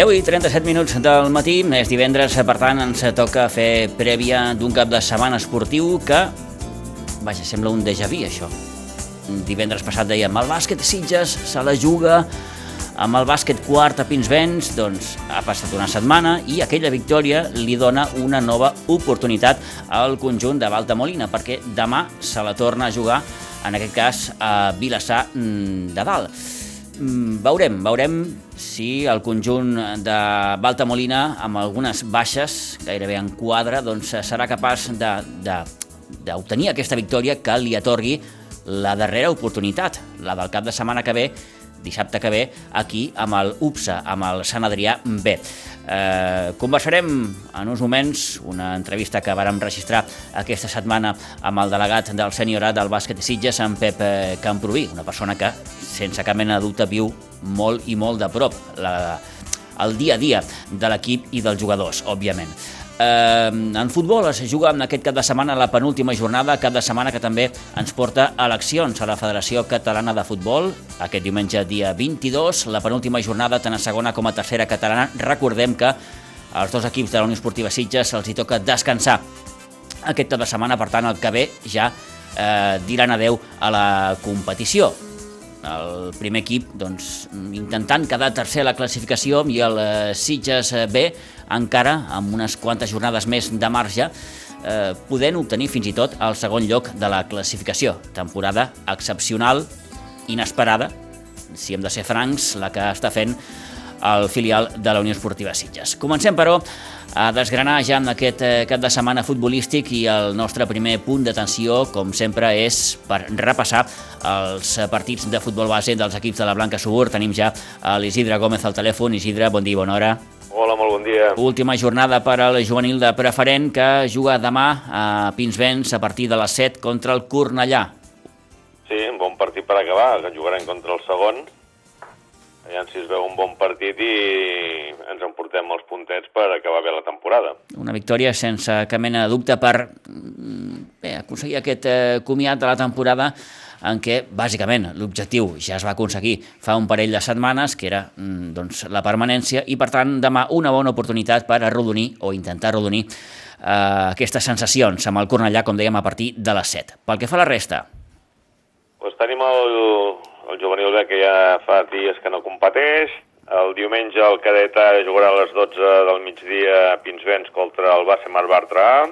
10 i 37 minuts del matí, és divendres, per tant ens toca fer prèvia d'un cap de setmana esportiu que, vaja, sembla un déjà vu això. Divendres passat dèiem, el bàsquet Sitges se la juga amb el bàsquet quart a Pinsbens, doncs ha passat una setmana i aquella victòria li dona una nova oportunitat al conjunt de Balta-Molina, perquè demà se la torna a jugar, en aquest cas a Vilassar mm, de Dalt. Mm, veurem, veurem si el conjunt de Balta Molina, amb algunes baixes, gairebé en quadre, doncs serà capaç d'obtenir aquesta victòria que li atorgui la darrera oportunitat, la del cap de setmana que ve, dissabte que ve, aquí amb el UPSA, amb el Sant Adrià B. Eh, conversarem en uns moments una entrevista que vàrem registrar aquesta setmana amb el delegat del seniorat del bàsquet de Sitges, en Pep eh, Camproví, una persona que, sense cap mena de dubte, viu molt i molt de prop la, el dia a dia de l'equip i dels jugadors, òbviament. Eh, en futbol es juga en aquest cap de setmana la penúltima jornada, cap de setmana que també ens porta eleccions a la Federació Catalana de Futbol. Aquest diumenge, dia 22, la penúltima jornada tant a segona com a tercera catalana. Recordem que als dos equips de la Unió Esportiva Sitges se'ls hi toca descansar aquest cap de setmana, per tant el que ve ja eh, diran adeu a la competició el primer equip doncs, intentant quedar tercer a la classificació i el eh, Sitges B encara amb unes quantes jornades més de marge eh, podent obtenir fins i tot el segon lloc de la classificació. Temporada excepcional, inesperada, si hem de ser francs, la que està fent el filial de la Unió Esportiva Sitges. Comencem, però, a desgranar ja en aquest eh, cap de setmana futbolístic i el nostre primer punt d'atenció, com sempre, és per repassar els partits de futbol base dels equips de la Blanca Subur. Tenim ja l'Isidre Gómez al telèfon. Isidre, bon dia, bona hora. Hola, molt bon dia. Última jornada per al juvenil de preferent que juga demà a Pinsbens a partir de les 7 contra el Cornellà. Sí, un bon partit per acabar, que jugarem contra el segon Aviam si es veu un bon partit i ens emportem els puntets per acabar bé la temporada. Una victòria sense cap mena de dubte per mm, bé, aconseguir aquest eh, comiat de la temporada en què, bàsicament, l'objectiu ja es va aconseguir fa un parell de setmanes, que era mm, doncs, la permanència, i per tant demà una bona oportunitat per arrodonir o intentar arrodonir eh, aquestes sensacions amb el Cornellà, com dèiem, a partir de les 7. Pel que fa a la resta... Pues tenim el, el juvenil B que ja fa dies que no competeix, el diumenge el cadet A jugarà a les 12 del migdia a Pinsbens contra el Bassemar Bartra A,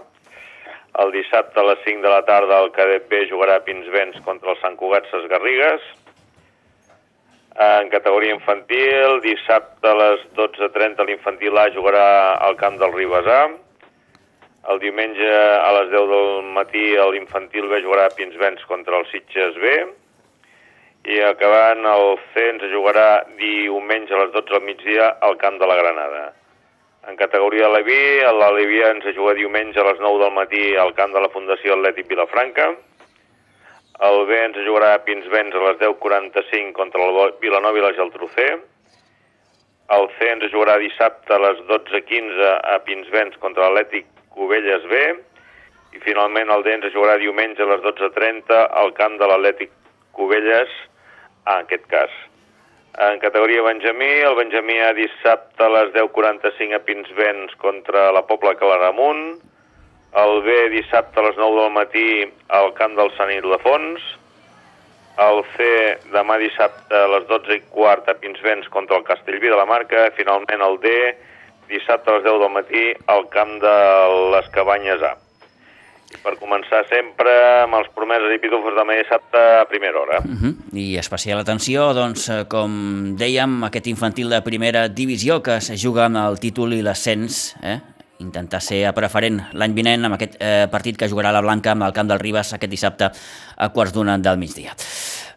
el dissabte a les 5 de la tarda el cadet B jugarà a Pinsbens contra el Sant Cugat Ses Garrigues, en categoria infantil, dissabte a les 12.30 l'infantil A jugarà al camp del Ribes A, el diumenge a les 10 del matí l'infantil B jugarà a Pinsbens contra el Sitges B, i acabant el C ens jugarà diumenge a les 12 del migdia al camp de la Granada. En categoria Leví, l'Aleví ens juga diumenge a les 9 del matí al camp de la Fundació Atlètic Vilafranca. El B ens jugarà a Pinsbens a les 10.45 contra el Vilanova i la Geltrú C. El C ens jugarà dissabte a les 12.15 a Pinsbens contra l'Atlètic Cubelles B. I finalment el D ens jugarà diumenge a les 12.30 al camp de l'Atlètic Cubelles, en aquest cas. En categoria Benjamí, el Benjamí ha dissabte a les 10.45 a Pinsbens contra la Pobla Claramunt, el B dissabte a les 9 del matí al camp del Sant Ildefons, el C demà dissabte a les 12 i quart a Pinsbens contra el Castellví de la Marca, finalment el D dissabte a les 10 del matí al camp de les Cabanyes A. I per començar sempre amb els promeses i pitufos de dissabte a primera hora. Uh -huh. I especial atenció, doncs, eh, com dèiem, aquest infantil de primera divisió que es juga amb el títol i l'ascens, eh? intentar ser a preferent l'any vinent amb aquest eh, partit que jugarà la Blanca amb el camp del Ribes aquest dissabte a quarts d'una del migdia.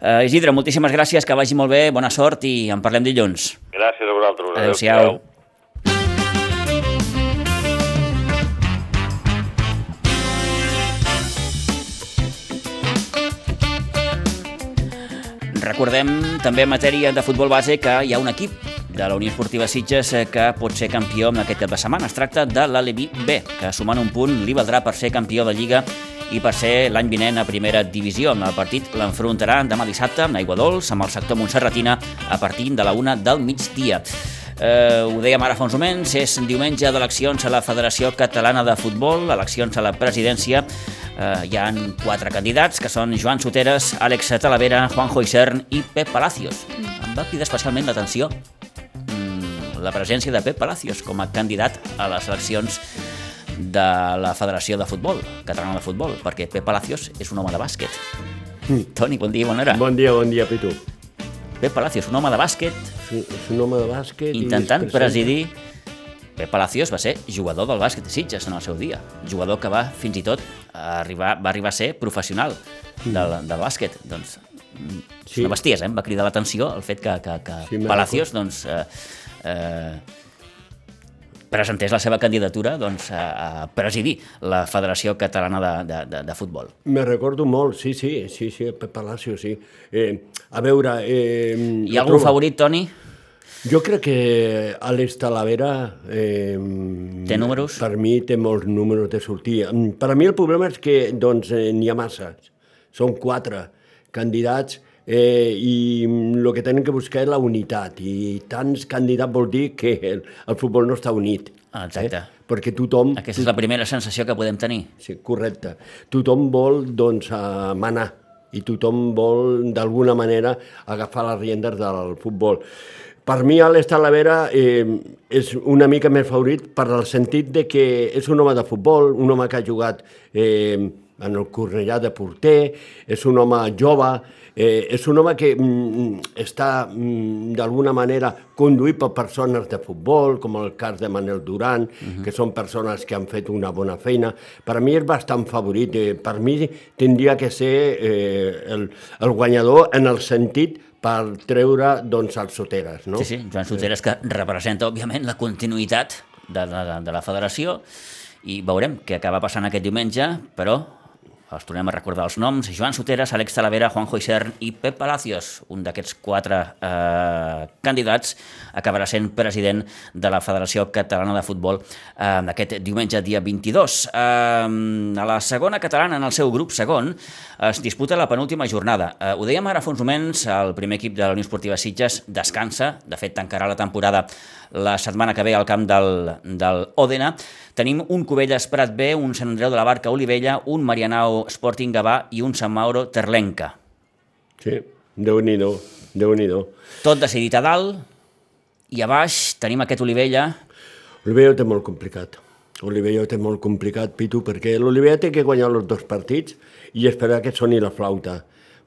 Eh, Isidre, moltíssimes gràcies, que vagi molt bé, bona sort i en parlem dilluns. Gràcies a vosaltres. Adéu-siau. Adéu recordem també en matèria de futbol base que hi ha un equip de la Unió Esportiva Sitges eh, que pot ser campió en aquest cap de setmana. Es tracta de l'Alevi B, que sumant un punt li valdrà per ser campió de Lliga i per ser l'any vinent a primera divisió. El partit l'enfrontarà demà dissabte amb Aigua Dols, amb el sector Montserratina, a partir de la una del migdia. Eh, ho dèiem ara fa uns moments, és diumenge d'eleccions a la Federació Catalana de Futbol, eleccions a la presidència. Eh, hi han quatre candidats, que són Joan Soteres, Àlex Talavera, Juanjo Isern i Pep Palacios. Em va cridar especialment l'atenció mm, la presència de Pep Palacios com a candidat a les eleccions de la Federació de Futbol, Catalana de Futbol, perquè Pep Palacios és un home de bàsquet. Mm. Toni, bon dia, bona hora. Bon dia, bon dia, Pitu. Pep Palacios, un home de bàsquet, Sí, és un home de bàsquet... intentant i presidir... Pep Palacios va ser jugador del bàsquet de Sitges en el seu dia. Jugador que va, fins i tot, arribar, va arribar a ser professional del, del bàsquet. Doncs, mm, és Sí. una bestiesa, eh? em va cridar l'atenció el fet que, que, que Sí, Palacios doncs, eh, eh, presentés la seva candidatura doncs, a, a presidir la Federació Catalana de, de, de, de Futbol. Me recordo molt, sí, sí, sí, sí, Pep Palacio, sí. Eh, a veure... Eh, Hi ha algun favorit, Toni? Jo crec que Àlex Talavera... Eh, Té números? Per mi té molts números de sortir. Per a mi el problema és que doncs, eh, n'hi ha masses. Són quatre candidats eh, i el que tenen que buscar és la unitat. I tants candidats vol dir que el, el futbol no està unit. Exacte. Eh? Perquè tothom... Aquesta és la primera sensació que podem tenir. Sí, correcte. Tothom vol, doncs, eh, manar i tothom vol, d'alguna manera, agafar les riendes del futbol. Per mi, Àlex Talavera eh, és una mica més favorit per el sentit de que és un home de futbol, un home que ha jugat eh, en el Cornellà de porter, és un home jove, eh, és un home que mm, està mm, d'alguna manera conduït per persones de futbol, com el cas de Manel Duran, uh -huh. que són persones que han fet una bona feina. Per mi és bastant favorit. Eh, per mi tindria que ser eh, el, el guanyador en el sentit per treure doncs, els soteres. No? Sí, sí, Joan Soteres que representa, òbviament, la continuïtat de, de, de la federació i veurem què acaba passant aquest diumenge, però els tornem a recordar els noms, Joan Soteres, Àlex Talavera, Juanjo Isern i Pep Palacios, un d'aquests quatre eh, candidats, acabarà sent president de la Federació Catalana de Futbol eh, aquest diumenge, dia 22. Eh, a la segona catalana, en el seu grup segon, es disputa la penúltima jornada. Eh, ho dèiem ara fa uns moments, el primer equip de la Unió Esportiva Sitges descansa, de fet tancarà la temporada la setmana que ve al camp del, del Òdena. Tenim un Cubelles Prat B, un Sant Andreu de la Barca Olivella, un Marianao Sporting Gavà i un Sant Mauro Terlenca. Sí, déu nhi déu Tot decidit a dalt i a baix tenim aquest Olivella Olivella ho té molt complicat. Olivella ho té molt complicat, Pitu, perquè l'Olivella té que guanyar els dos partits i esperar que soni la flauta,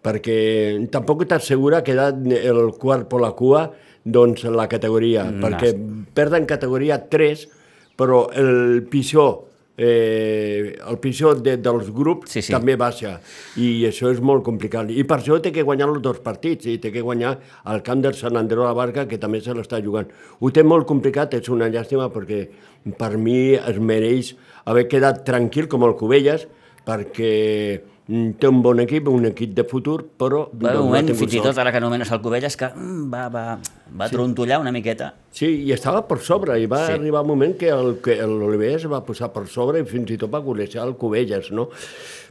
perquè tampoc t'assegura que el quart per la cua doncs la categoria, No. perquè perden categoria 3, però el pitjor eh, el pitjor de, dels grups Sí, sí. també baixa i això és molt complicat i per això té que guanyar els dos partits i té que guanyar el camp del Sant Andreu de la Barca que també se l'està jugant ho té molt complicat, és una llàstima perquè per mi es mereix haver quedat tranquil com el Cubelles perquè té un bon equip, un equip de futur però Va un moment, fins i tot ara que anomenes el Cubelles, que mm, va, va, va trontollar una miqueta. Sí, i estava per sobre, i va Sí. sí. arribar un moment que el- que l'Oliver es va posar per sobre i fins i tot va golejar el Cubelles, no?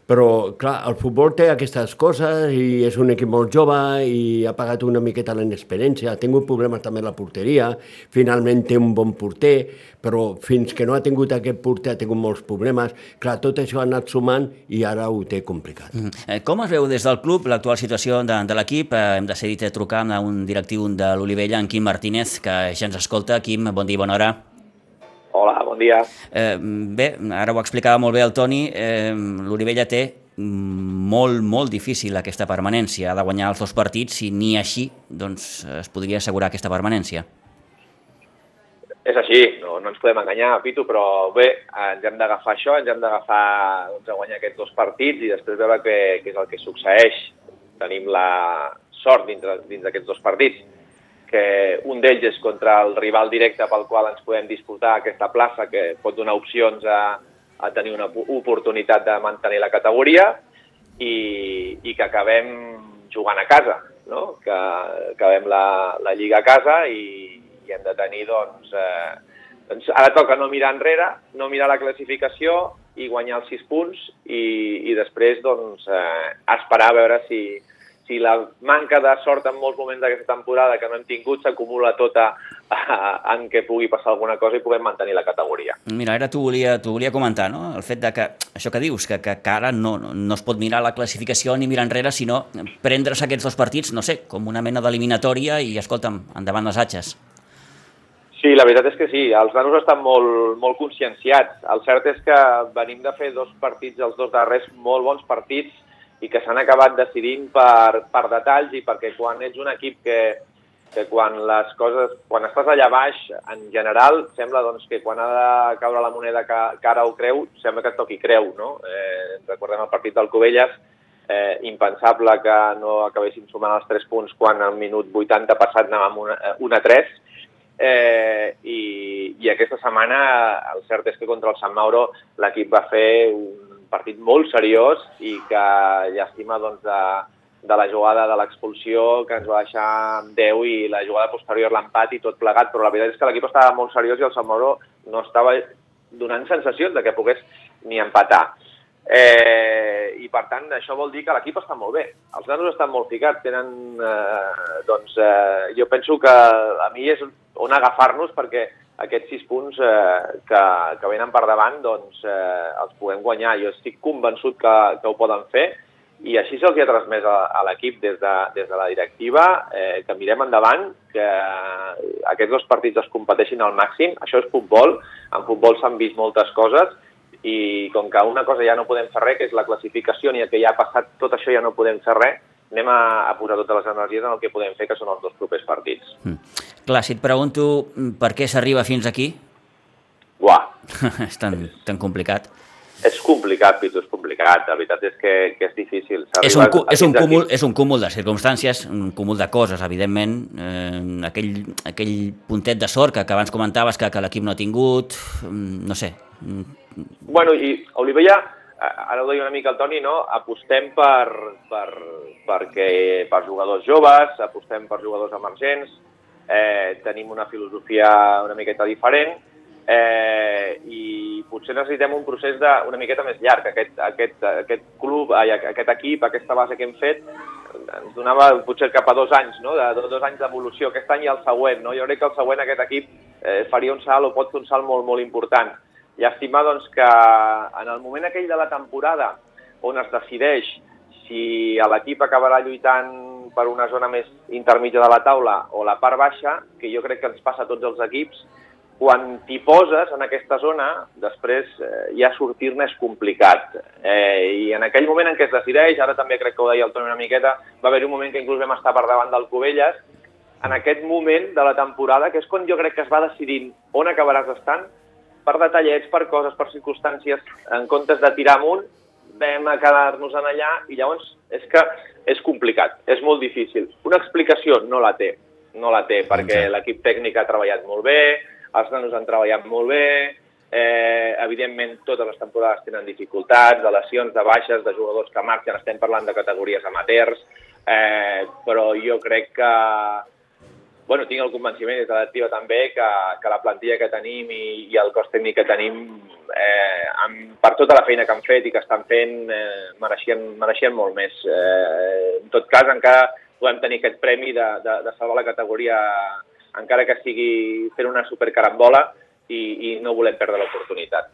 Però, clar, el futbol té aquestes coses i és un equip molt jove i ha pagat una miqueta l'inexperiència, ha tingut problemes també a la porteria, finalment té un bon porter, però fins que no ha tingut aquest porter ha tingut molts problemes. Clar, tot això ha anat sumant i ara ho té complicat. Mm. Eh, Com es veu des del club l'actual situació de, de l'equip? Eh, hem decidit trucar a un directiu de l'Olivella, en Quim Martínez, que ja ens escolta. Quim, bon dia, bona hora. Hola, bon dia. Eh, bé, ara ho explicava molt bé el Toni, eh, l'Olivella té molt, molt difícil aquesta permanència. Ha de guanyar els dos partits i ni així doncs, es podria assegurar aquesta permanència. És així, no, no ens podem enganyar, Pitu, però bé, ens hem d'agafar això, ens hem d'agafar doncs, a guanyar aquests dos partits i després veure què, què és el que succeeix. Tenim la sort dins, dins d'aquests dos partits, que un d'ells és contra el rival directe pel qual ens podem disputar aquesta plaça, que pot donar opcions a, a tenir una oportunitat de mantenir la categoria i, i que acabem jugant a casa. no? que acabem la, la Lliga a casa i, i hem de tenir, doncs, eh, doncs, ara toca no mirar enrere, no mirar la classificació i guanyar els sis punts i, i després doncs, eh, esperar a veure si, si la manca de sort en molts moments d'aquesta temporada que no hem tingut s'acumula tota eh, en què pugui passar alguna cosa i puguem mantenir la categoria. Mira, ara t'ho volia, volia comentar, no? el fet de que, això que dius, que, que, que ara no, no es pot mirar la classificació ni mirar enrere, sinó prendre's aquests dos partits, no sé, com una mena d'eliminatòria i, escolta'm, endavant les atxes. Sí, la veritat és que sí, els nanos estan molt, molt conscienciats. El cert és que venim de fer dos partits, els dos darrers, molt bons partits, i que s'han acabat decidint per, per detalls i perquè quan ets un equip que, que quan les coses, quan estàs allà baix, en general, sembla doncs, que quan ha de caure la moneda cara o creu, sembla que et toqui creu, no? Eh, recordem el partit del Covelles, eh, impensable que no acabéssim sumant els 3 punts quan al minut 80 passat anàvem 1 a 3, Eh, i, I aquesta setmana el cert és que contra el Sant Mauro l'equip va fer un partit molt seriós i que llàstima doncs, de, de la jugada de l'expulsió que ens va deixar amb 10 i la jugada posterior l'empat i tot plegat, però la veritat és que l'equip estava molt seriós i el Sant Mauro no estava donant sensacions de que pogués ni empatar. Eh, I per tant, això vol dir que l'equip està molt bé. Els nanos estan molt ficats, tenen... Eh, doncs eh, jo penso que a mi és on agafar-nos perquè aquests sis punts eh, que, que venen per davant doncs, eh, els puguem guanyar. Jo estic convençut que, que ho poden fer i així se'ls ha transmès a, a l'equip des, de, des de la directiva, eh, que mirem endavant, que aquests dos partits es competeixin al màxim. Això és futbol, en futbol s'han vist moltes coses i com que una cosa ja no podem fer res, que és la classificació, ni el que ja ha passat, tot això ja no podem fer res, anem a, a posar totes les energies en el que podem fer, que són els dos propers partits. Mm. Clar, si et pregunto mm, per què s'arriba fins aquí... Uah! és tan, tan complicat. És complicat, Pitu, és complicat. La veritat és que, que és difícil. És un, és, un cúmul, és un cúmul de circumstàncies, un cúmul de coses, evidentment. Eh, aquell, aquell puntet de sort que, que abans comentaves que, que l'equip no ha tingut, mm, no sé, Bueno, i Olivella, ara ho deia una mica el Toni, no? apostem per, per, perquè, per jugadors joves, apostem per jugadors emergents, eh, tenim una filosofia una miqueta diferent eh, i potser necessitem un procés de, una miqueta més llarg. Aquest, aquest, aquest club, ai, aquest equip, aquesta base que hem fet, ens donava potser cap a dos anys, no? de dos, dos anys d'evolució, aquest any i el següent. No? Jo crec que el següent aquest equip eh, faria un salt o pot fer un salt molt, molt important. Llàstima doncs, que en el moment aquell de la temporada on es decideix si l'equip acabarà lluitant per una zona més intermitja de la taula o la part baixa, que jo crec que ens passa a tots els equips, quan t'hi poses en aquesta zona, després eh, ja sortir-ne és complicat. Eh, I en aquell moment en què es decideix, ara també crec que ho deia el Toni una miqueta, va haver un moment que inclús vam estar per davant del Covelles, en aquest moment de la temporada, que és quan jo crec que es va decidint on acabaràs estant, per detallets, per coses, per circumstàncies, en comptes de tirar amunt, vam a quedar-nos en allà i llavors és que és complicat, és molt difícil. Una explicació no la té, no la té, perquè l'equip tècnic ha treballat molt bé, els nanos han treballat molt bé, eh, evidentment totes les temporades tenen dificultats, de lesions, de baixes, de jugadors que marxen, estem parlant de categories amateurs, eh, però jo crec que bueno, tinc el convenciment des de l'activa també que, que la plantilla que tenim i, i el cos tècnic que tenim, eh, amb, per tota la feina que han fet i que estan fent, eh, mereixien, mereixien molt més. Eh, en tot cas, encara podem tenir aquest premi de, de, de salvar la categoria, encara que sigui fent una supercarambola i, i no volem perdre l'oportunitat.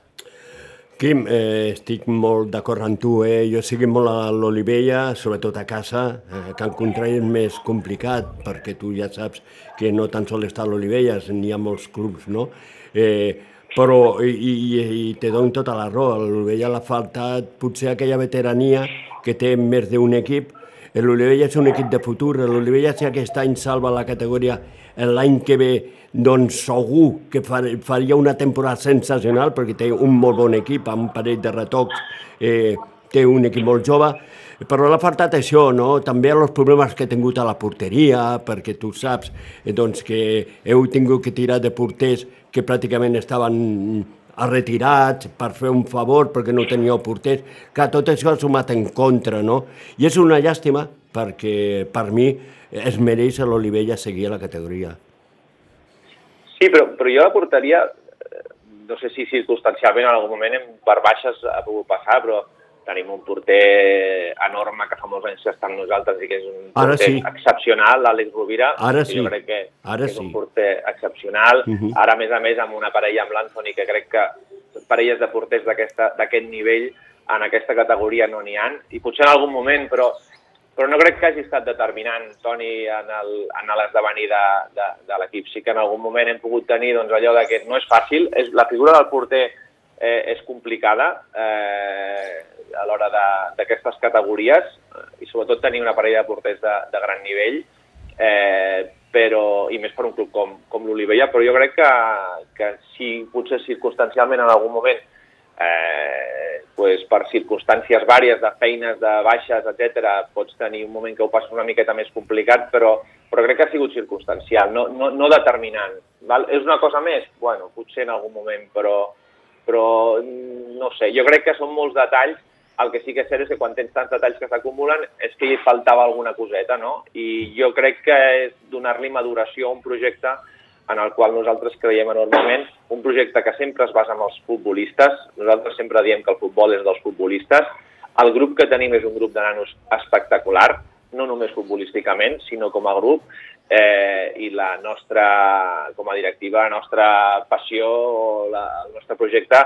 Quim, eh, estic molt d'acord amb tu, eh? jo sigui molt a l'Olivella, sobretot a casa, eh, que Contrari és més complicat, perquè tu ja saps que no tan sol està a l'Olivella, n'hi ha molts clubs, no? Eh, però, i, i, i te dono tota la raó, a l'Olivella l'ha faltat potser aquella veterania que té més d'un equip, l'Olivella és un equip de futur, l'Olivella si aquest any salva la categoria l'any que ve doncs segur que faria una temporada sensacional perquè té un molt bon equip, amb un parell de retocs, eh, té un equip molt jove, però l'ha faltat això, no? també els problemes que he tingut a la porteria, perquè tu saps eh, doncs, que heu tingut que tirar de porters que pràcticament estaven retirats per fer un favor perquè no teníeu porters, que tot això ha sumat en contra, no? I és una llàstima perquè per mi es mereix l'Olivella seguir a la categoria. Sí, però, però jo la portaria, eh, no sé si circumstancialment en algun moment per baixes ha pogut passar, però tenim un porter enorme que fa molts anys que està amb nosaltres i que és un Ara porter sí. excepcional, l'Àlex Rovira. Ara sí. Jo crec que, Ara que és un sí. porter excepcional. Uh -huh. Ara, a més a més, amb una parella amb l'Anthony, que crec que parelles de porters d'aquest nivell en aquesta categoria no n'hi han. I potser en algun moment, però però no crec que hagi estat determinant, Toni, en l'esdevenir de, de, de l'equip. Sí que en algun moment hem pogut tenir doncs, allò de que no és fàcil, és, la figura del porter eh, és complicada eh, a l'hora d'aquestes categories i sobretot tenir una parella de porters de, de gran nivell, eh, però, i més per un club com, com l'Olivella, però jo crec que, que si potser circumstancialment en algun moment eh, pues per circumstàncies vàries de feines, de baixes, etc, pots tenir un moment que ho passes una miqueta més complicat, però, però crec que ha sigut circumstancial, no, no, no determinant. Val? És una cosa més? Bueno, potser en algun moment, però, però mm, no sé, jo crec que són molts detalls el que sí que és cert és que quan tens tants detalls que s'acumulen és que hi faltava alguna coseta, no? I jo crec que és donar-li maduració a un projecte en el qual nosaltres creiem enormement, un projecte que sempre es basa en els futbolistes, nosaltres sempre diem que el futbol és dels futbolistes, el grup que tenim és un grup de nanos espectacular, no només futbolísticament, sinó com a grup, eh, i la nostra, com a directiva, la nostra passió, la, el nostre projecte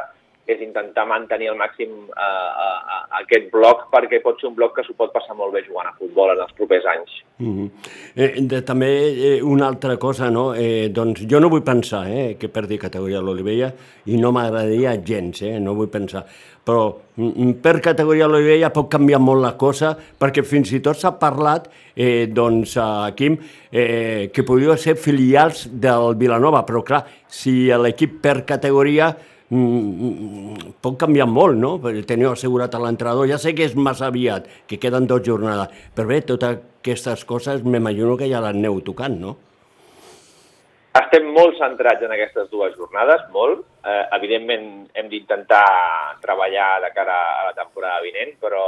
és intentar mantenir al màxim eh, eh, aquest bloc perquè pot ser un bloc que s'ho pot passar molt bé jugant a futbol en els propers anys. Mm -hmm. eh, de, també eh, una altra cosa, no? Eh, doncs jo no vull pensar eh, que perdi categoria a l'Olivella i no m'agradaria gens, eh, no vull pensar. Però mm, per categoria a l'Olivella pot canviar molt la cosa perquè fins i tot s'ha parlat, eh, doncs, a Quim, eh, que podria ser filials del Vilanova, però clar, si l'equip per categoria mm, pot canviar molt, no? Teniu assegurat a l'entrenador. Ja sé que és massa aviat, que queden dues jornades, però bé, totes aquestes coses m'imagino que ja les aneu tocant, no? Estem molt centrats en aquestes dues jornades, molt. Eh, evidentment hem d'intentar treballar de cara a la temporada vinent, però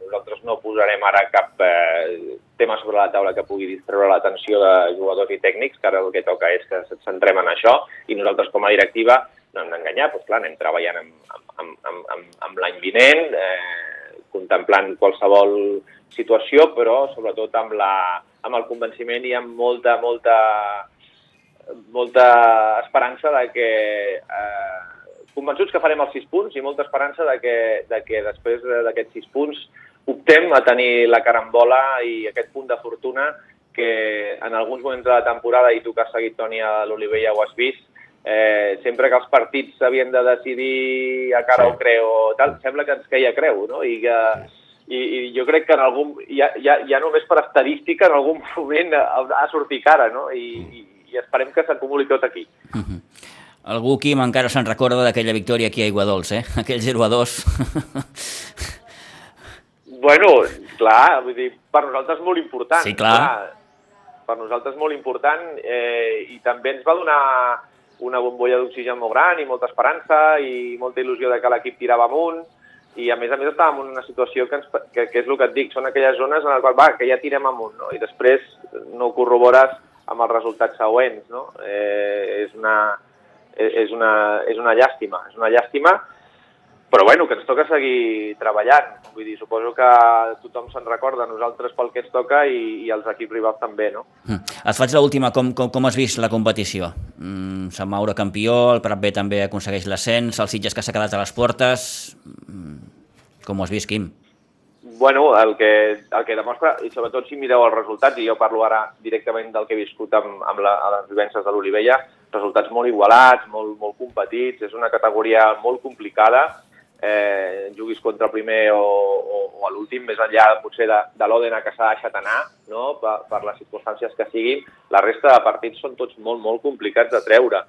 nosaltres no posarem ara cap eh, tema sobre la taula que pugui distreure l'atenció de jugadors i tècnics, que ara el que toca és que ens centrem en això, i nosaltres com a directiva no hem d'enganyar, doncs clar, anem treballant amb, amb, amb, amb, amb l'any vinent, eh, contemplant qualsevol situació, però sobretot amb, la, amb el convenciment i amb molta, molta, molta esperança de que eh, convençuts que farem els sis punts i molta esperança de que, de que després d'aquests sis punts optem a tenir la carambola i aquest punt de fortuna que en alguns moments de la temporada, i tu que has seguit, Toni, a l'Olivella ho has vist, eh, sempre que els partits s'havien de decidir a cara Sí. o creu o tal, sembla que ens queia creu, no? I, que, i, i jo crec que en algun, ja, ja, ja només per estadística en algun moment ha, ha de sortir cara, no? I, i, i esperem que s'acumuli tot aquí. Algú, Quim, encara se'n recorda d'aquella victòria aquí a Aiguadols, eh? Aquell 0 a 2. Bueno, clar, vull dir, per nosaltres molt important. Sí, clar. Per nosaltres molt important eh, i també ens va donar una bombolla d'oxigen molt gran i molta esperança i molta il·lusió de que l'equip tirava amunt i a més a més estàvem en una situació que, ens, que, que és el que et dic, són aquelles zones en les quals va, que ja tirem amunt, no? i després no ho corrobores amb els resultats següents, no? Eh, és, una, és, una, és una llàstima, és una llàstima, però bueno, que ens toca seguir treballant. Vull dir, suposo que tothom se'n recorda, nosaltres pel que ens toca i, i els equips rivals també, no? Mm. Et faig l'última, com, com, com has vist la competició? Mm, Sant Mauro campió, el Prat B també aconsegueix l'ascens, el Sitges que s'ha quedat a les portes... Mm, com ho has vist, Quim? Bueno, el que, el que demostra, i sobretot si mireu els resultats, i jo parlo ara directament del que he viscut amb, amb la, a les vivències de l'Olivella, resultats molt igualats, molt, molt competits, és una categoria molt complicada, eh, juguis contra el primer o, o, o a l'últim, més enllà potser de, de l'Òdena que s'ha deixat anar, no? per, per les circumstàncies que siguin, la resta de partits són tots molt, molt complicats de treure.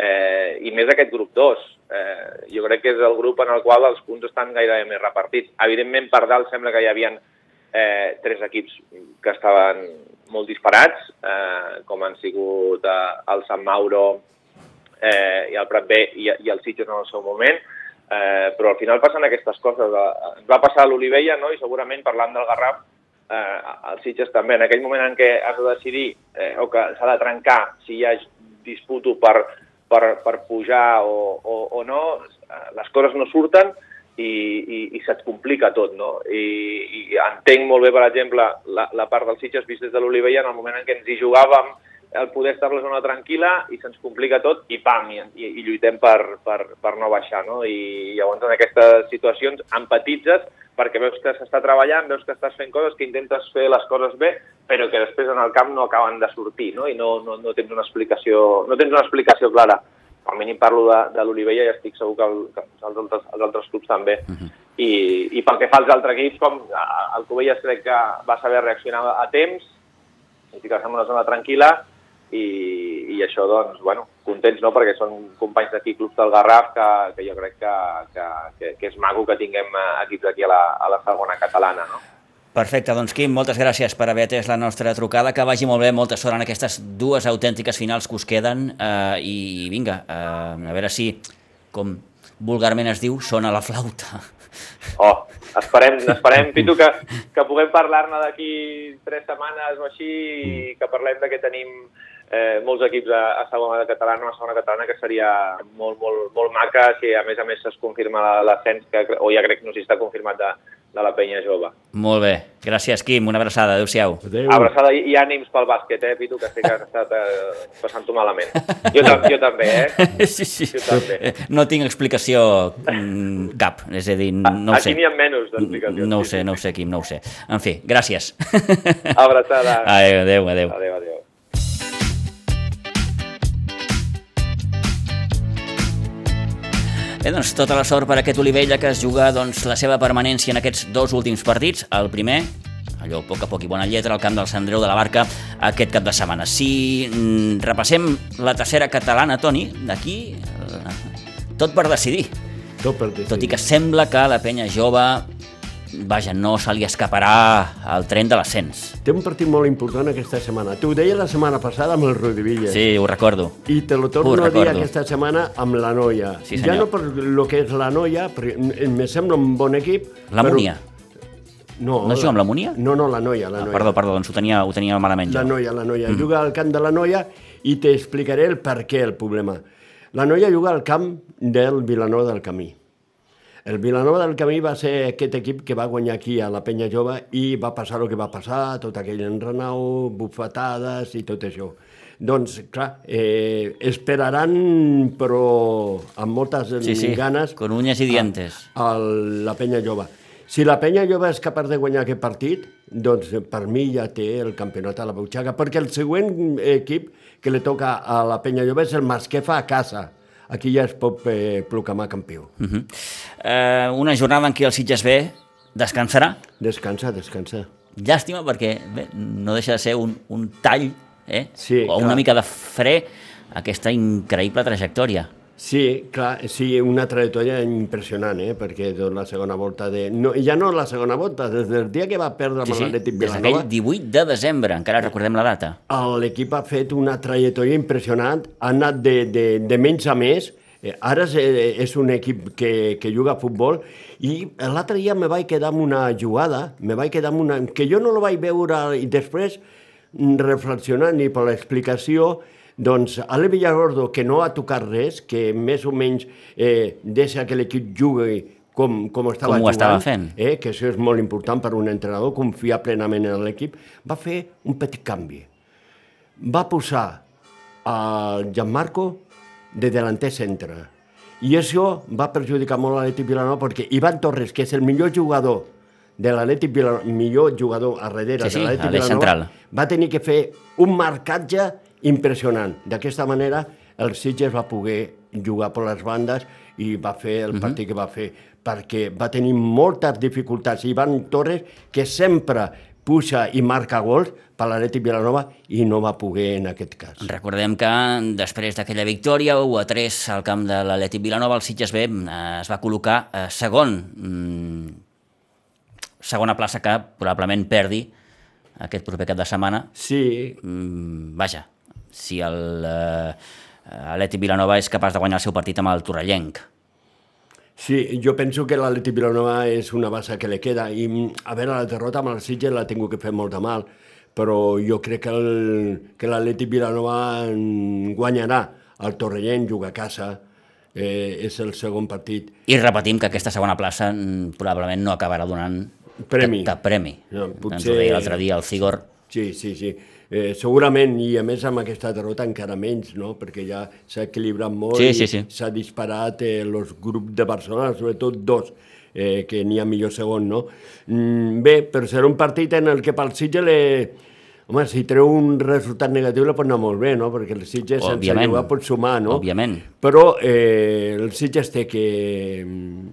Eh, I més aquest grup 2. Eh, jo crec que és el grup en el qual els punts estan gairebé més repartits. Evidentment, per dalt sembla que hi havia eh, tres equips que estaven molt disparats, eh, com han sigut eh, el Sant Mauro eh, i el Prat B i, i el Sitges en el seu moment, eh, però al final passen aquestes coses. Eh, Ens va passar a l'Olivella, no? i segurament parlant del Garraf, eh, el Sitges també, en aquell moment en què has de decidir eh, o que s'ha de trencar si hi ha disputo per, per, per pujar o, o, o no, eh, les coses no surten i, i, i se't complica tot, no? I, I entenc molt bé, per exemple, la, la part del Sitges vist des de l'Olivella en el moment en què ens hi jugàvem el poder estar a la zona tranquil·la i se'ns complica tot i pam, i, i, lluitem per, per, per no baixar, no? I llavors en aquestes situacions empatitzes perquè veus que s'està treballant, veus que estàs fent coses, que intentes fer les coses bé, però que després en el camp no acaben de sortir, no? I no, no, no tens una explicació, no tens una explicació clara. Al mínim parlo de, de l'Olivella i estic segur que, el, que els, altres, els altres clubs també. Uh -huh. I, I pel que fa als altres equips, com el Covelles crec que va saber reaccionar a temps, i ficar-se en una zona tranquil·la, i, i això, doncs, bueno, contents, no?, perquè són companys d'aquí, clubs del Garraf, que, que jo crec que, que, que, que és maco que tinguem eh, equips aquí a la, a la segona catalana, no? Perfecte, doncs Quim, moltes gràcies per haver atès la nostra trucada, que vagi molt bé, molta sort en aquestes dues autèntiques finals que us queden eh, i vinga, eh, a veure si, com vulgarment es diu, sona la flauta. Oh, esperem, esperem Pitu, que, que puguem parlar-ne d'aquí tres setmanes o així i que parlem de que tenim eh, molts equips a, a segona catalana, a segona catalana, que seria molt, molt, molt maca si a més a més es confirma l'ascens, o ja crec que no si està confirmat de, de la penya jove. Molt bé. Gràcies, Quim. Una abraçada. Adéu-siau. Adéu. Abraçada i, i ànims pel bàsquet, eh, Pitu, que sé que has estat eh, passant-ho malament. Jo, jo també, eh? Sí, sí. Jo també. No tinc explicació mm, cap. És a dir, no ho sé. Aquí n'hi ha menys d'explicació. No ho sé, no ho sé, Quim, no ho sé. En fi, gràcies. Abraçada. Adéu, adéu, adéu. Adéu, adéu. Bé, doncs tota la sort per aquest Olivella que es juga doncs, la seva permanència en aquests dos últims partits. El primer, allò poc a poc i bona lletra, al camp del Sant Andreu de la Barca aquest cap de setmana. Si mm, repassem la tercera catalana, Toni, d'aquí tot per decidir. Tot per decidir. Tot i que sembla que la penya jove vaja, no se li escaparà el tren de l'ascens. Té un partit molt important aquesta setmana. T'ho deia la setmana passada amb el Rodivilla. Sí, ho recordo. I te lo torno Ho a dir aquesta setmana amb la Noia. Sí, ja no per lo que és la Noia, perquè em sembla un bon equip. La però- Múnia. No, No juga amb la Múnia? No, no, la Noia. La Ah, noia. perdó, perdó, doncs ho tenia, ho tenia malament La jo. noia, la noia. Mm. Juga al camp de la noia i t'explicaré el per què el problema. La noia juga al camp del Vilanova del Camí. El Vilanova del Camí va ser aquest equip que va guanyar aquí a la Penya Jove i va passar el que va passar, tot aquell enrenau, bufetades i tot això. Doncs, clar, eh, esperaran, però amb moltes Sí, sí, ganes, con uñas y dientes. a la Penya Jove. Si la Penya Jove és capaç de guanyar aquest partit, doncs per mi ja té el campionat a la butxaca, perquè el següent equip que li toca a la Penya Jove és el Masquefa a casa. Aquí ja es pot eh, proclamar campió. Uh -huh. eh, una jornada en què el Sitges B descansarà. Descansa, descansa. Llàstima perquè bé, no deixa de ser un, un tall eh? Sí, o una clar. mica de fre aquesta increïble trajectòria. Sí, clar, sí, una trajectòria impressionant, eh? perquè doncs, la segona volta de... No, ja no la segona volta, des del dia que va perdre Sí, amb sí, l'Atlètic des Vilanova, d'aquell 18 de desembre, encara recordem la data. l'equip ha fet una trajectòria impressionant, ha anat de, de, de menys a més, eh, ara és, eh, és un equip que, que juga a futbol, i l'altre dia me vaig quedar amb una jugada, me vaig quedar amb una... que jo no la vaig veure i després mm, reflexionant ni per l'explicació, doncs Ale Villarordo, que no ha tocat res, que més o menys eh, deixa que l'equip jugui com, com estava Com ho jugant, estava fent. eh, que això és molt important per un entrenador, confiar plenament en l'equip, va fer un petit canvi. Va posar a Gianmarco de delanter centre. I això va perjudicar molt l'Atlètic Vilanova perquè Ivan Torres, que és el millor jugador de l'Atlètic Vilanova, millor jugador a darrere Sí, sí, de l'Atlètic Vilanova, central. va tenir que fer un marcatge impressionant. D'aquesta manera, el Sitges va poder jugar per les bandes i va fer el partit que va fer, perquè va tenir moltes dificultats. Ivan Torres, que sempre puja i marca gols per l'Atlètic Vilanova i no va poder en aquest cas. Recordem que després d'aquella victòria, 1 a 3 al camp de l'Atlètic Vilanova, el Sitges B eh, es va col·locar eh, segon, mm, segona plaça que probablement perdi aquest proper cap de setmana. Sí, Mm, vaja, si el eh, Atlètic Vilanova és capaç de guanyar el seu partit amb el Torrellenc. Sí, jo penso que l'Atleti Vilanova és una base que li queda i mm, a veure, la derrota amb el Sitges l'ha tingut que fer molt de mal, però jo crec que el- que l'Atleti Vilanova mm, guanyarà el Torrellent, juga a casa, eh, és el segon partit. I repetim que aquesta segona plaça mm, probablement no acabarà donant Premi. cap, cap premi. No, Ens potser- ho deia l'altre dia el Cigor. Sí, sí, sí. Eh, segurament, i a més amb aquesta derrota encara menys, no? perquè ja s'ha equilibrat molt Sí, i sí, sí. s'ha disparat eh, els grups de Barcelona, sobretot dos, eh, que n'hi ha millor segon, no? Mm, bé, però serà un partit en el que pel Sitges le... Home, si treu un resultat negatiu le pot anar molt bé, no? Perquè el Sitges sense jugar pot sumar, no? Òbviament. Però eh, el Sitges té que mm,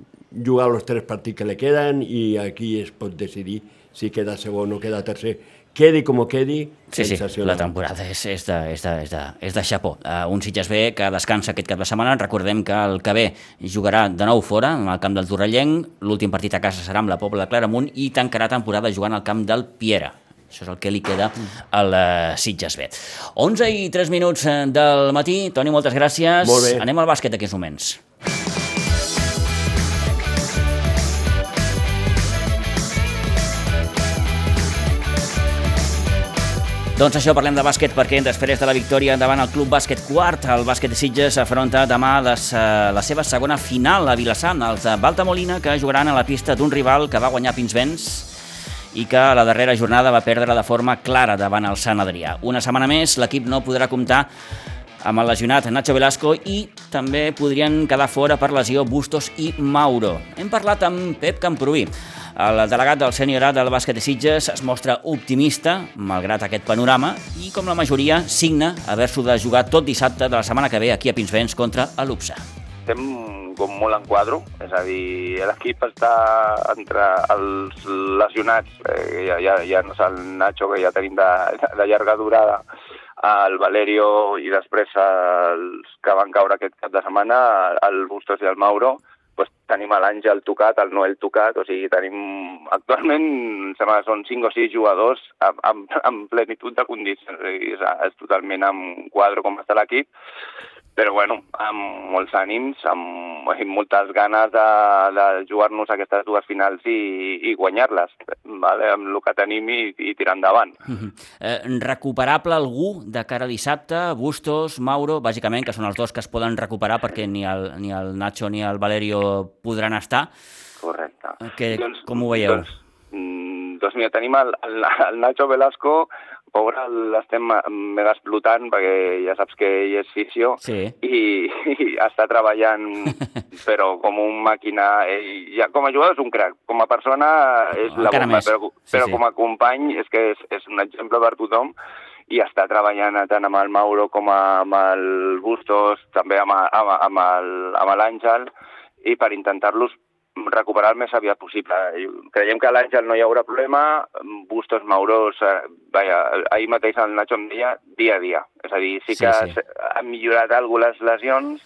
jugar els tres partits que li queden i aquí es pot decidir si queda segon o queda tercer. Quedi com quedi, Sí, sí, la temporada és, és, de, és, de, és, de, és de xapó. Uh, un Sitges B que descansa aquest cap de setmana. Recordem que el que ve jugarà de nou fora, en el camp del Torrellenc. L'últim partit a casa serà amb la Pobla de Claramunt i tancarà temporada jugant al camp del Piera. Això és el que li queda al uh, Sitges B. 11 i 3 minuts eh, del matí. Toni, moltes gràcies. Molt bé. Anem al bàsquet d'aquests moments. Doncs això, parlem de bàsquet perquè després de la victòria davant el Club Bàsquet Quart, el bàsquet de Sitges afronta demà les, eh, la seva segona final a Vilassar, els de Baltamolina, que jugaran a la pista d'un rival que va guanyar Pinsbens i que a la darrera jornada va perdre de forma clara davant el Sant Adrià. Una setmana més, l'equip no podrà comptar amb el lesionat Nacho Velasco i també podrien quedar fora per lesió Bustos i Mauro. Hem parlat amb Pep Camproví. El delegat del Sènior A del bàsquet de Sitges es mostra optimista, malgrat aquest panorama, i com la majoria signa haver-s'ho de jugar tot dissabte de la setmana que ve aquí a Pinsbens contra l'UPSA. estem com molt en quadro, és a dir, l'equip està entre els lesionats, eh, ja, ja, ja no és el Nacho que ja tenim de, de llarga durada, el Valerio i després els que van caure aquest cap de setmana, el Bustos i el Mauro, pues, tenim l'Àngel tocat, el Noel tocat, o sigui, tenim actualment, em sembla que són 5 o 6 jugadors amb, amb, amb plenitud de condicions, és, és totalment en quadro com està l'equip, però bueno, amb molts ànims, amb, amb moltes ganes de, de jugar-nos aquestes dues finals i, i guanyar-les, vale? amb el que tenim i, i tirar endavant. Eh, recuperable algú de cara a dissabte? Bustos, Mauro, bàsicament, que són els dos que es poden recuperar perquè ni el, ni el Nacho ni el Valerio podran estar. Correcte. Que, com ho veieu? Doncs, mm, doncs mira, tenim el, el, el Nacho Velasco, pobre, l'estem mega explotant perquè ja saps que ell és fisio Sí. i, i està treballant però com un màquina ell, ja, com a jugador és un crac com a persona és la Encara bomba més. però, Sí, però sí. com a company és que és, és un exemple per tothom i està treballant tant amb el Mauro com amb el Bustos, també amb, amb, amb l'Àngel, i per intentar-los recuperar el més aviat possible. Creiem que a l'Àngel no hi haurà problema, Bustos, Mauros, eh, vaja, ahir mateix el Nacho em deia dia a dia. És a dir, sí que sí. sí. han millorat alguna les lesions,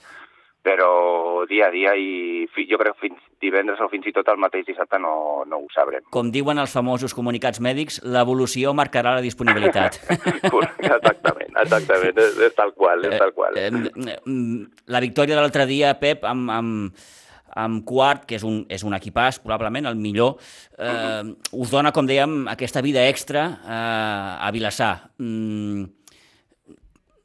però dia a dia i jo crec que fins divendres o fins i tot el mateix dissabte no, no ho sabrem. Com diuen els famosos comunicats mèdics, l'evolució marcarà la disponibilitat. exactament, exactament, és, és tal qual, és tal qual. Eh, eh, la victòria de l'altre dia, Pep, amb, amb, amb Quart, que és un, és un equipàs, probablement el millor, eh, us dona, com dèiem, aquesta vida extra eh, a Vilassar. Mm,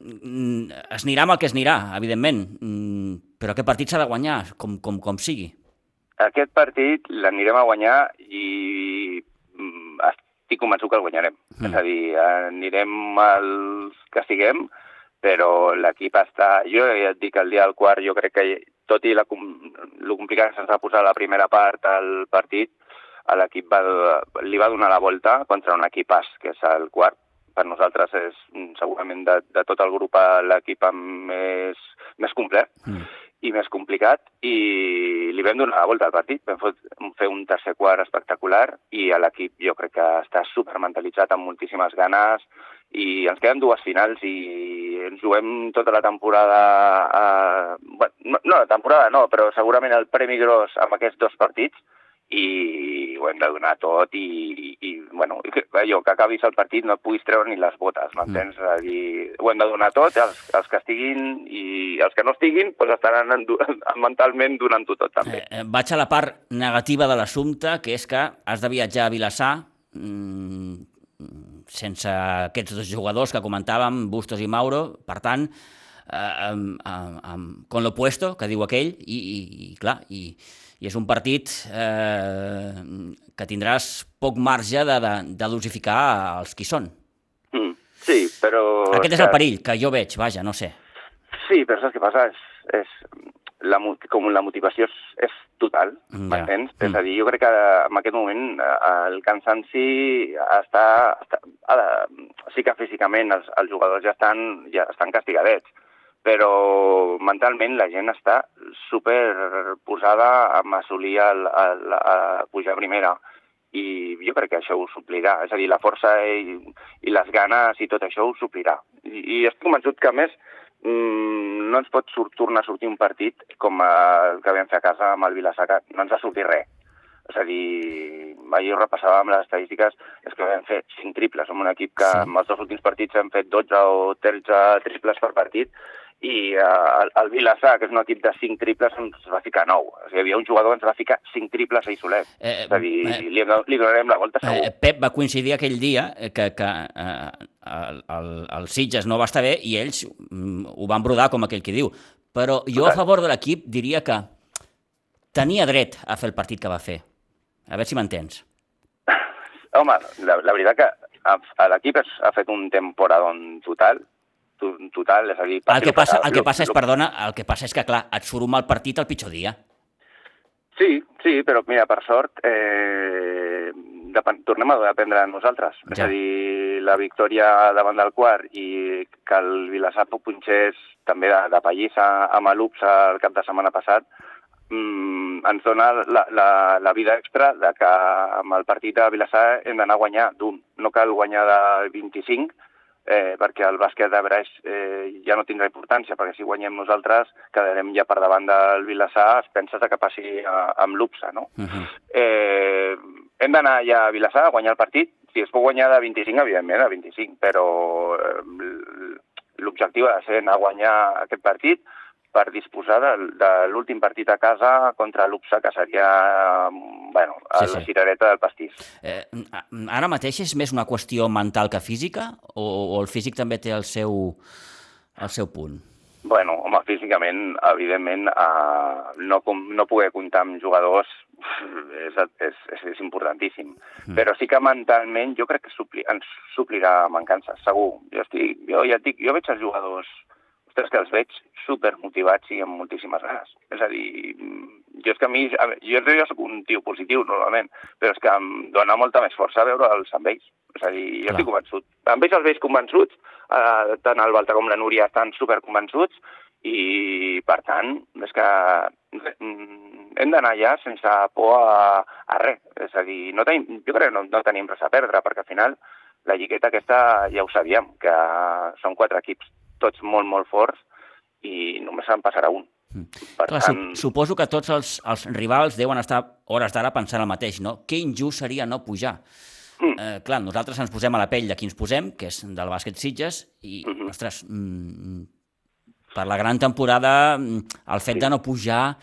mm, es anirà amb el que es anirà, evidentment, mm, però aquest partit s'ha de guanyar, com, com, com sigui. Aquest partit l'anirem a guanyar i mm, estic convençut que el guanyarem. Mm. És a dir, anirem als que siguem, però l'equip està... Jo ja et dic, el dia del quart, jo crec que, tot i la, lo complicat que se'ns va posar la primera part al partit, a l'equip va, li va donar la volta contra un equipàs, que és el quart. Per nosaltres és mm, segurament de, de tot el grup l'equip més, més complet Mm. i més complicat i li vam donar la volta al partit, vam fot- fer un tercer quart espectacular i l'equip jo crec que està supermentalitzat amb moltíssimes ganes i ens queden dues finals i ens juguem tota la temporada, a... bueno, no, no la temporada no, però segurament el Premi Gros amb aquests dos partits i ho hem de donar tot i, i bueno, que, allò, que acabis el partit no et puguis treure ni les botes, m'entens? Mm. Dir, ho hem de donar tot, els, els que estiguin i els que no estiguin pues, estaran endu mentalment donant-ho tot també. Eh, vaig a la part negativa de l'assumpte, que és que has de viatjar a Vilassar mmm, sense aquests dos jugadors que comentàvem, Bustos i Mauro, per tant, eh, amb, amb, amb, con lo puesto, que diu aquell, i, i, i clar, i, i és un partit eh, que tindràs poc marge de, de, de dosificar els qui són. Mm, sí, però... Aquest és el perill que jo veig, vaja, no sé. Sí, però saps què passa? És, és la, com la motivació és, és total, ja. m'entens? Mm. És a dir, jo crec que en aquest moment eh, el cansanci està... està de, sí que físicament els, els jugadors ja estan, ja estan castigadets, però mentalment la gent està super posada a assolir el, el, a pujar a primera i jo crec que això ho suplirà, és a dir, la força i, i les ganes i tot això ho suplirà. I, i estic convençut que, més, no ens pot sort, tornar a sortir un partit com el que vam fer a casa amb el Vilassar, que no ens ha sortit res. És a dir, ahir ho repassàvem les estadístiques, és que vam fer 5 triples. Som un equip que sí. en els dos últims partits hem fet 12 o 13 triples per partit i uh, el, el Vilassar, que és un equip de 5 triples, ens va ficar 9. O sigui, hi havia un jugador que ens va ficar 5 triples a solet. Eh, és a dir, eh, li, li donarem la volta segur. Eh, Pep va coincidir aquell dia que, que eh, el, el, el Sitges no va estar bé i ells mm, ho van brodar, com aquell que diu. Però jo a favor de l'equip diria que tenia dret a fer el partit que va fer. A veure si m'entens. Home, la, la veritat que l'equip ha fet un temporadón total, total, és a dir... El que passa, el que passa és, perdona, el que passa és que, clar, et surt un mal partit el pitjor dia. Sí, sí, però mira, per sort, eh, depèn, tornem a dependre de nosaltres. Ja. És a dir, la victòria davant del quart i que el Vilassar punxés també de, de pallissa amb l'UPS el cap de setmana passat, mm, ens dona la, la, la vida extra de que amb el partit de Vilassar hem d'anar a guanyar d'un. No cal guanyar de 25, eh, perquè el bàsquet de Breix eh, ja no tindrà importància, perquè si guanyem nosaltres quedarem ja per davant del Vilassar, es pensa que passi a, amb l'UPSA, no? Uh -huh. eh, hem d'anar ja a Vilassar a guanyar el partit, si es pot guanyar de 25, evidentment, a 25, però eh, l'objectiu ha de ser anar a guanyar aquest partit, per disposar de, de l'últim partit a casa contra l'UPSA, que seria bueno, sí, la sí. cirereta del pastís. Eh, ara mateix és més una qüestió mental que física, o, o el físic també té el seu, el seu punt? Bueno, home, físicament, evidentment, eh, no, no poder comptar amb jugadors és, és, és, és importantíssim. Mm. Però sí que mentalment jo crec que supli, ens suplirà mancances, segur. Jo, estic, jo ja et dic, jo veig els jugadors ostres, que els veig super motivats i amb moltíssimes ganes. És a dir, jo és que a mi, a veure, jo, jo soc un tio positiu normalment, però és que em dona molta més força veure'ls amb ells. És a dir, jo Clar. estic convençut. Amb ells els veig convençuts, eh, tant el Balta com la Núria estan super convençuts, i per tant, és que mm, hem d'anar allà sense por a, a res. És a dir, no tenim, jo crec que no, no tenim res a perdre, perquè al final la lligueta aquesta ja ho sabíem, que són quatre equips tots molt, molt forts i només se'n passarà un. Mm. Per Clar, tant... Suposo que tots els, els rivals deuen estar hores d'ara pensant el mateix, no? Que injust seria no pujar. Mm. Eh, clar, nosaltres ens posem a la pell de qui ens posem, que és del bàsquet Sitges, i, mm -hmm. ostres, mm, per la gran temporada, mm, el fet sí. de no pujar...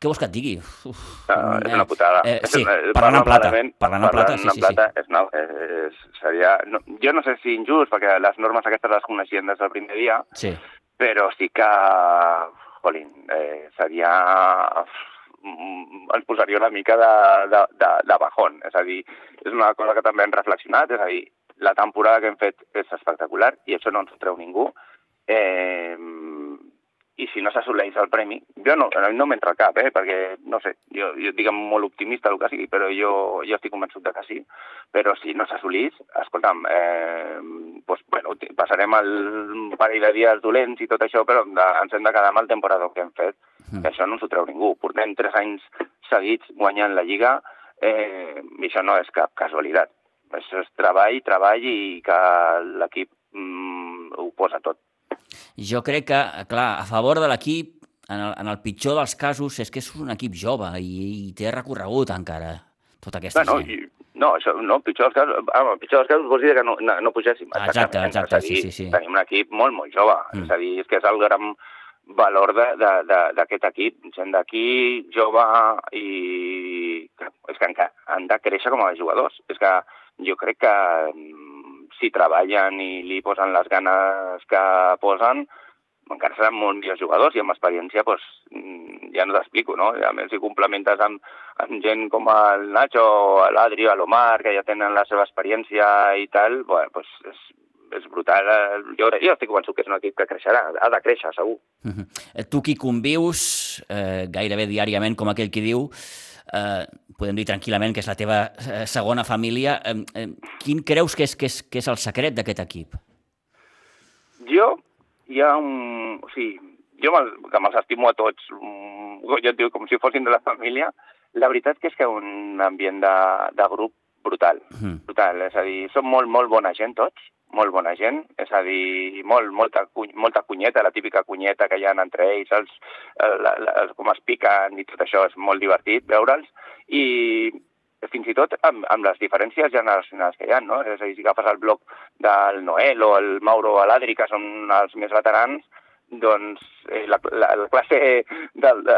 Què vols que et digui? Uf, no, és una putada. Eh, sí, parlant en plata. Parlant en plata, sí, sí, plata, sí. És, no, és, seria... No, jo no sé si injust, perquè les normes aquestes les coneixien des del primer dia, sí però sí que, jolín, eh, seria ens posaria una mica de, de, de, de bajón. És a dir, és una cosa que també hem reflexionat, és a dir, la temporada que hem fet és espectacular i això no ens ho treu ningú. Eh, i si no s'assoleix el premi, jo no, no m'entra al cap, eh, perquè, no sé, jo, jo diguem molt optimista el que sigui, però jo, jo estic convençut de que sí, però si no s'assolís, escolta'm, eh, doncs, bueno, passarem el parell de dies dolents i tot això, però ens hem de quedar amb el temporada que hem fet, mm. que això no ens ho treu ningú. Portem tres anys seguits guanyant la Lliga, eh, i això no és cap casualitat. Això és treball, treball i que l'equip mm, ho posa tot. Jo crec que, clar, a favor de l'equip en el, en el pitjor dels casos és que és un equip jove i, i té recorregut encara tota aquesta Bueno, gent. i, no, això, no, pitjor dels casos, ah, pitjor dels casos vols dir que no, no, no pugéssim. Exacte, exacte, dir, sí, sí, sí. Tenim un equip molt, molt jove. Mm. És a dir, és que és el gran valor de- de- de- d'aquest equip. Gent d'aquí, jove, i que, és que encara han de créixer com a jugadors. És que jo crec que mm, si treballen i li posen les ganes que posen, encara seran molt millors jugadors i amb experiència mm, ja no t'explico, no? A més, si complementes amb, amb gent com el Nacho, l'Adri, l'Omar, que ja tenen la seva experiència i tal, bueno, doncs és, és brutal. Jo, jo estic convençut que és un equip que creixerà, ha de créixer, segur. Mhm. Eh, Tu qui convius eh, gairebé diàriament, com aquell qui diu, eh, podem dir tranquil·lament que és la teva eh, segona família, quin creus que és, que és, que és el secret d'aquest equip? Jo, hi ha un... O sigui, jo me'ls estimo a tots, mm, jo et dic com si fossin de la família, la veritat que és que un ambient de, de grup brutal, Mhm. brutal, és a dir, són molt, molt bona gent tots, molt bona gent, és a dir, molt, molta, molta cunyeta, la típica cunyeta que hi ha entre ells, els, la, la, com es piquen i tot això, és molt divertit veure'ls, i fins i tot amb, amb les diferències generacionals que hi ha, no? És a dir, si agafes el bloc del Noel o el Mauro o l'Adri, que són els més veterans, doncs eh, la, la, la classe de, de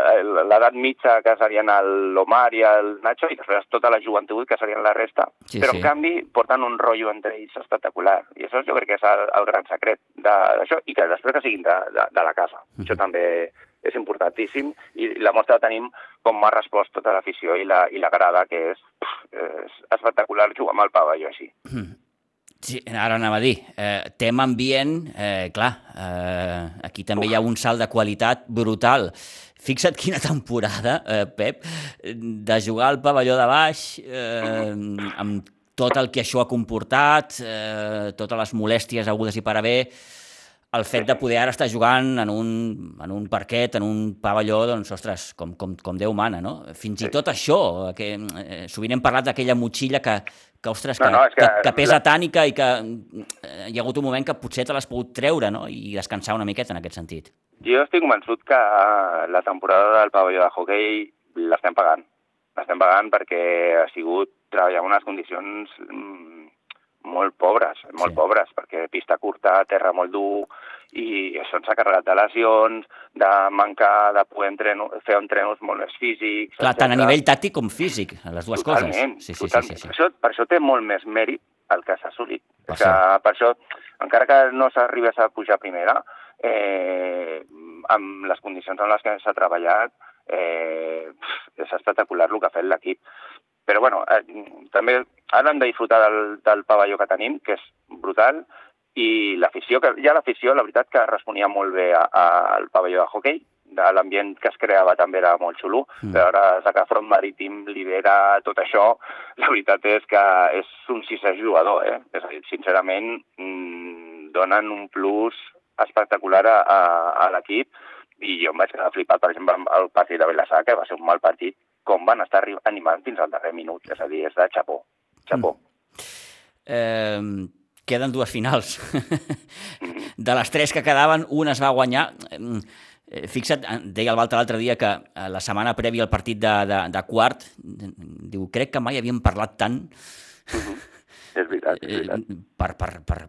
l'edat mitja, que serien l'Omar i el Nacho, i després tota la joventut, que serien la resta. Sí, Però, sí. en canvi, porten un rotllo entre ells espectacular. I això jo crec que és el, el gran secret d'això, i que després que siguin de, de, de la casa. Això també és importantíssim, i la mostra tenim com m'ha respost tota l'afició i, la, i la grada, que és, és espectacular jugar amb el pavelló així. Sí, ara anava a dir, eh, tema ambient, eh, clar, eh, aquí també hi ha un salt de qualitat brutal. Fixa't quina temporada, eh, Pep, de jugar al pavelló de baix, eh, amb tot el que això ha comportat, eh, totes les molèsties agudes i per haver, el fet de poder ara estar jugant en un, en un parquet, en un pavelló, doncs, ostres, com, com, com Déu mana, no? Fins i tot això, que eh, sovint hem parlat d'aquella motxilla que, que ostres, que, No, no, que, que que pesa la- tant i que, i que eh, hi ha hagut un moment que potser te l'has pogut treure, no?, i descansar una miqueta en aquest sentit. Jo estic convençut que eh, la temporada del pavelló de hoquei l'estem pagant. L'estem pagant perquè ha sigut treballar en unes condicions mm, molt pobres, molt Sí. sí. pobres, perquè pista curta, terra molt dur, i això ens ha carregat de lesions, de mancar de poder entreno, fer entrenos molt més físics... Clar, tant a nivell tàctic com físic, les dues Totalment, coses. Sí, sí, sí, totalment. sí, sí. Per, això, per això té molt més mèrit el que s'ha assolit. Per que, per això, encara que no s'arribés a pujar a primera, eh, amb les condicions en les que s'ha treballat, eh, és espectacular el que ha fet l'equip. Però bueno, eh, també ara hem de disfrutar del, del pavelló que tenim, que és brutal, i l'afició, que ja l'afició, la veritat que responia molt bé a- a- al pavelló de hoquei, de l'ambient que es creava també era molt xulo, Mm. però ara que Front Marítim lidera tot això, la veritat és que és un sisè jugador, eh? És a dir, sincerament, mm, donen un plus espectacular a, a, a l'equip i jo em vaig quedar flipat, per exemple, el partit de Vilassar, que va ser un mal partit, com van estar animant fins al darrer minut, és a dir, és de xapó, xapó. Eh, queden dues finals. De les tres que quedaven, una es va guanyar. Eh, Fixa't, deia el Balta l'altre dia que eh, la setmana prèvia al partit de, de, de quart, diu, crec que mai havíem parlat tant És veritat, és eh, veritat. per, per, per,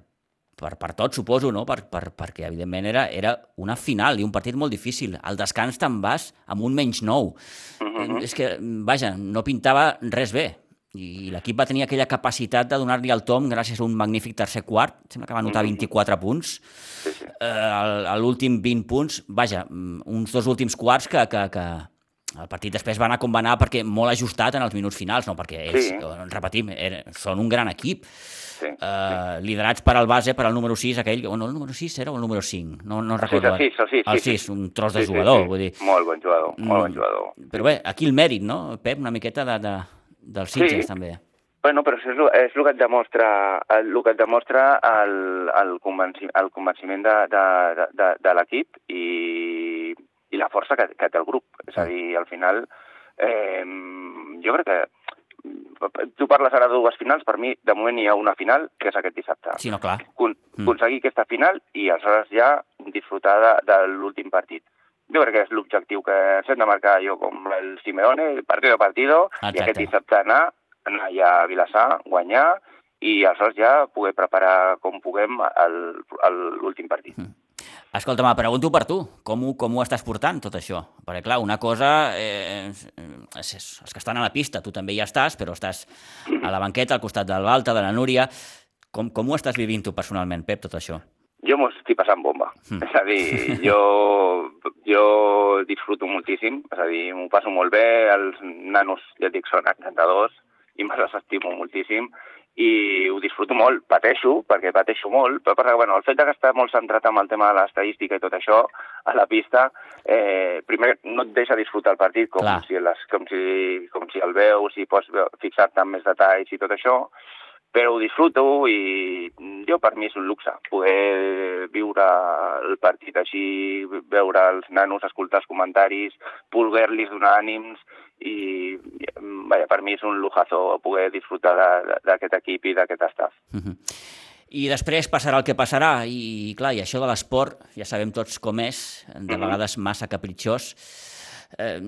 per, per tot, suposo, no? Per, per, perquè, evidentment, era, era una final i un partit molt difícil. Al descans te'n vas amb un menys nou. Mhm. És que, vaja, no pintava res bé. I l'equip va tenir aquella capacitat de donar-li el tom gràcies a un magnífic tercer quart. Sembla que va anotar 24 punts. Eh, l'últim 20 punts. Vaja, mm, uns dos últims quarts que, que, que el partit després va anar com va anar perquè molt ajustat en els minuts finals, no? perquè ells, Sí. eh, repetim, era, són un gran equip. Sí, Uh, liderats per al base, per al número 6, aquell, o no, el número 6 era o el número 5? No, no Sí, recordo. el sis, el sis, el sí, 6, sí. un tros de Sí, sí, jugador, sí. vull dir. Molt bon jugador, molt bon Mm, jugador. Però bé, aquí el mèrit, no, Pep? Una miqueta de, de, dels Sitges, Sí. també. Bueno, però això és, lo- és el que et demostra, el, el que et demostra el, el, convenci, el convenciment de, de, de, de, de l'equip i, i la força que, que té el grup. És a dir, al final, eh, jo crec que tu parles ara de dues finals, per mi de moment hi ha una final, que és aquest dissabte. Sí, no, clar. Con Mm. aconseguir aquesta final i aleshores ja disfrutar de, de l'últim partit. jo crec que és l'objectiu que s'hem de marcar jo com el Simeone, partido a partido, Exacte. i aquest dissabte anar, anar ja a Vilassar, guanyar, i aleshores ja poder preparar com puguem l'últim partit. Escolta, me pregunto per tu, com ho, com ho estàs portant, tot això? Perquè, clar, una cosa... Eh, és, és, els que estan a la pista, tu també hi estàs, però estàs a la banqueta, al costat del Balta, de la Núria... Com, com ho estàs vivint tu personalment, Pep, tot això? Jo m'ho estic passant bomba. Mm. És a dir, jo, jo disfruto moltíssim, és a dir, m'ho passo molt bé, els nanos, ja dic, són encantadors i me les estimo moltíssim i ho disfruto molt, pateixo, perquè pateixo molt, però perquè, bueno, el fet que està molt centrat amb el tema de l'estadística i tot això, a la pista, eh, primer no et deixa disfrutar el partit com Clar. si, les, com, si, com si el veus, si pots fixar-te en més detalls i tot això, però ho disfruto i jo per mi és un luxe poder viure el partit així, veure els nanos, escoltar els comentaris, poder-los donar ànims i vaja, per mi és un lujazo poder disfrutar d'aquest equip i d'aquest staff. Mhm. I després passarà el que passarà, i clar, i això de l'esport, ja sabem tots com és, de vegades massa capritxós, eh,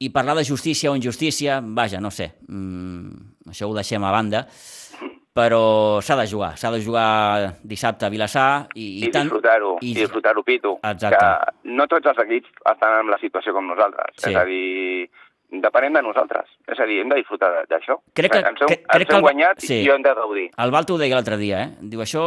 i parlar de justícia o injustícia, vaja, no sé, mm, això ho deixem a banda, però s'ha de jugar, s'ha de jugar dissabte a Vilassar i, I, i disfrutar-ho, i, i- disfrutar-ho, Pitu. Exacte. Que no tots els equips estan en la situació com nosaltres. Sí. És a dir, depenem de nosaltres. És a dir, hem de disfrutar d'això. Crec que- ens hem, crec- ens que hem guanyat sí. i hem de gaudir. El Balto ho deia l'altre dia, eh? Diu, això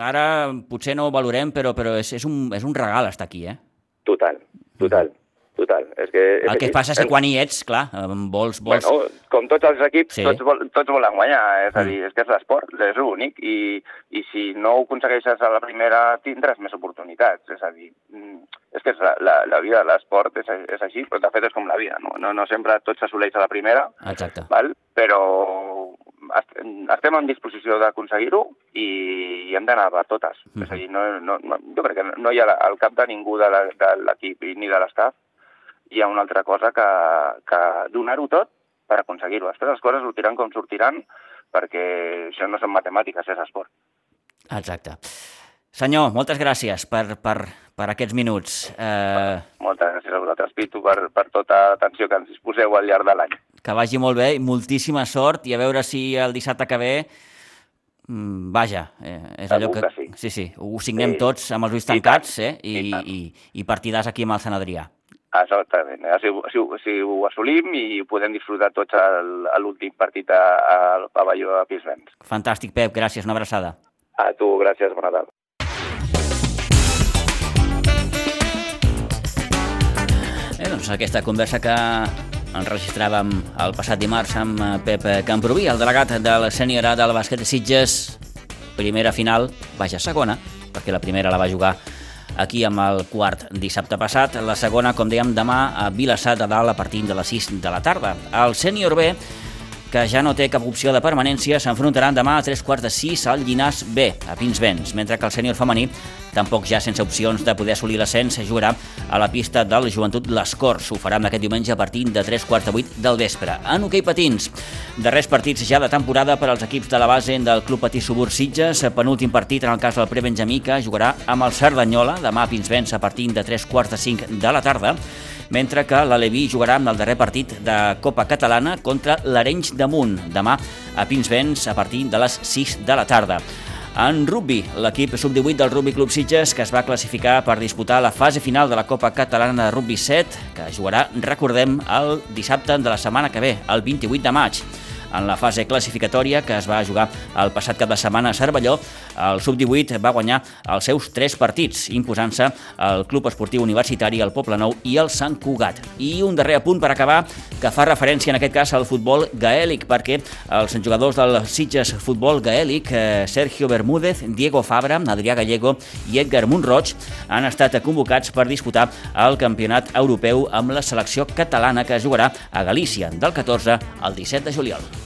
ara potser no ho valorem, però, però és, és, un, és un regal estar aquí, eh? Total, total, total. És que, és El que passa és que Hem- quan hi ets, clar, eh, vols... vols... Bueno, com tots els equips, Sí. tots, vol, tots volen guanyar, és a Mm. dir, és que és l'esport, és l'únic, i, i si no ho aconsegueixes a la primera tindràs més oportunitats, és a dir, mm, és que és la, la, la vida de l'esport és, és així, però de fet és com la vida, no, no, no sempre tot s'assoleix a la primera, Exacte. val? però est- estem en disposició d'aconseguir-ho i hem d'anar per totes. Mhm. És a dir, no, no, no, jo crec que no hi ha al cap de ningú de l'equip ni de l'estaf hi ha una altra cosa que, que donar-ho tot per aconseguir-ho. Després les coses sortiran com sortiran perquè això no són matemàtiques, és esport. Exacte. Senyor, moltes gràcies per, per, per aquests minuts. Eh, Moltes gràcies a vosaltres, Pitu, per, per tota l'atenció que ens disposeu al llarg de l'any. que vagi molt bé i moltíssima sort i a veure si el dissabte que ve mm, vaja, eh, és allò que... que sí. sí, sí, ho signem Sí. tots amb els ulls tancats eh? I, i i, i partidars aquí amb el Sant Adrià. Exactament. Si, si, si ho assolim i podem disfrutar tots a l'últim partit a- al pavelló de Pinsbens. Fantàstic, Pep, gràcies, una abraçada. A tu, gràcies, bona tarda. Bé, doncs aquesta conversa que enregistràvem el passat dimarts amb eh, Pep Camproví, el delegat del sènior A del bàsquet de Sitges, primera final, vaja, segona, perquè la primera la va jugar aquí amb el quart dissabte passat, la segona, com dèiem, demà a Vilassar de Dalt a partir de les 6 de la tarda. El sènior B, que ja no té cap opció de permanència, s'enfrontaran demà a tres quarts de sis al Llinàs B, a Pinsbens, mentre que el sènior femení, tampoc ja sense opcions de poder assolir l'ascens, jugarà a la pista del Joventut Les Corts. Ho farà aquest diumenge a partir de tres quarts de vuit del vespre. En hoquei patins, darrers partits ja de temporada per als equips de la base del Club Patí Subur Sitges, penúltim partit en el cas del Prebenjamí, que jugarà amb el Cerdanyola demà a Pinsbens a partir de tres quarts de cinc de la tarda, mentre que l'Aleví jugarà amb el darrer partit de Copa Catalana contra l'Arenys de Munt, demà a Pinsbens a partir de les 6 de la tarda. En rugby, l'equip sub-18 del Rugby Club Sitges, que es va classificar per disputar la fase final de la Copa Catalana de Rugby 7, que jugarà, recordem, el dissabte de la setmana que ve, el 28 de maig. En la fase classificatòria que es va jugar el passat cap de setmana a Cervelló, el sub-18 va guanyar els seus tres partits, imposant-se el Club Esportiu Universitari, el Poble Nou i el Sant Cugat. I un darrer apunt per acabar, que fa referència en aquest cas al futbol gaèlic, perquè els jugadors del Sitges Futbol Gaèlic, eh, Sergio Bermúdez, Diego Fabra, Adrià Gallego i Edgar Monroig, han estat convocats per disputar el Campionat Europeu amb la selecció catalana que jugarà a Galícia del 14 al 17 de juliol.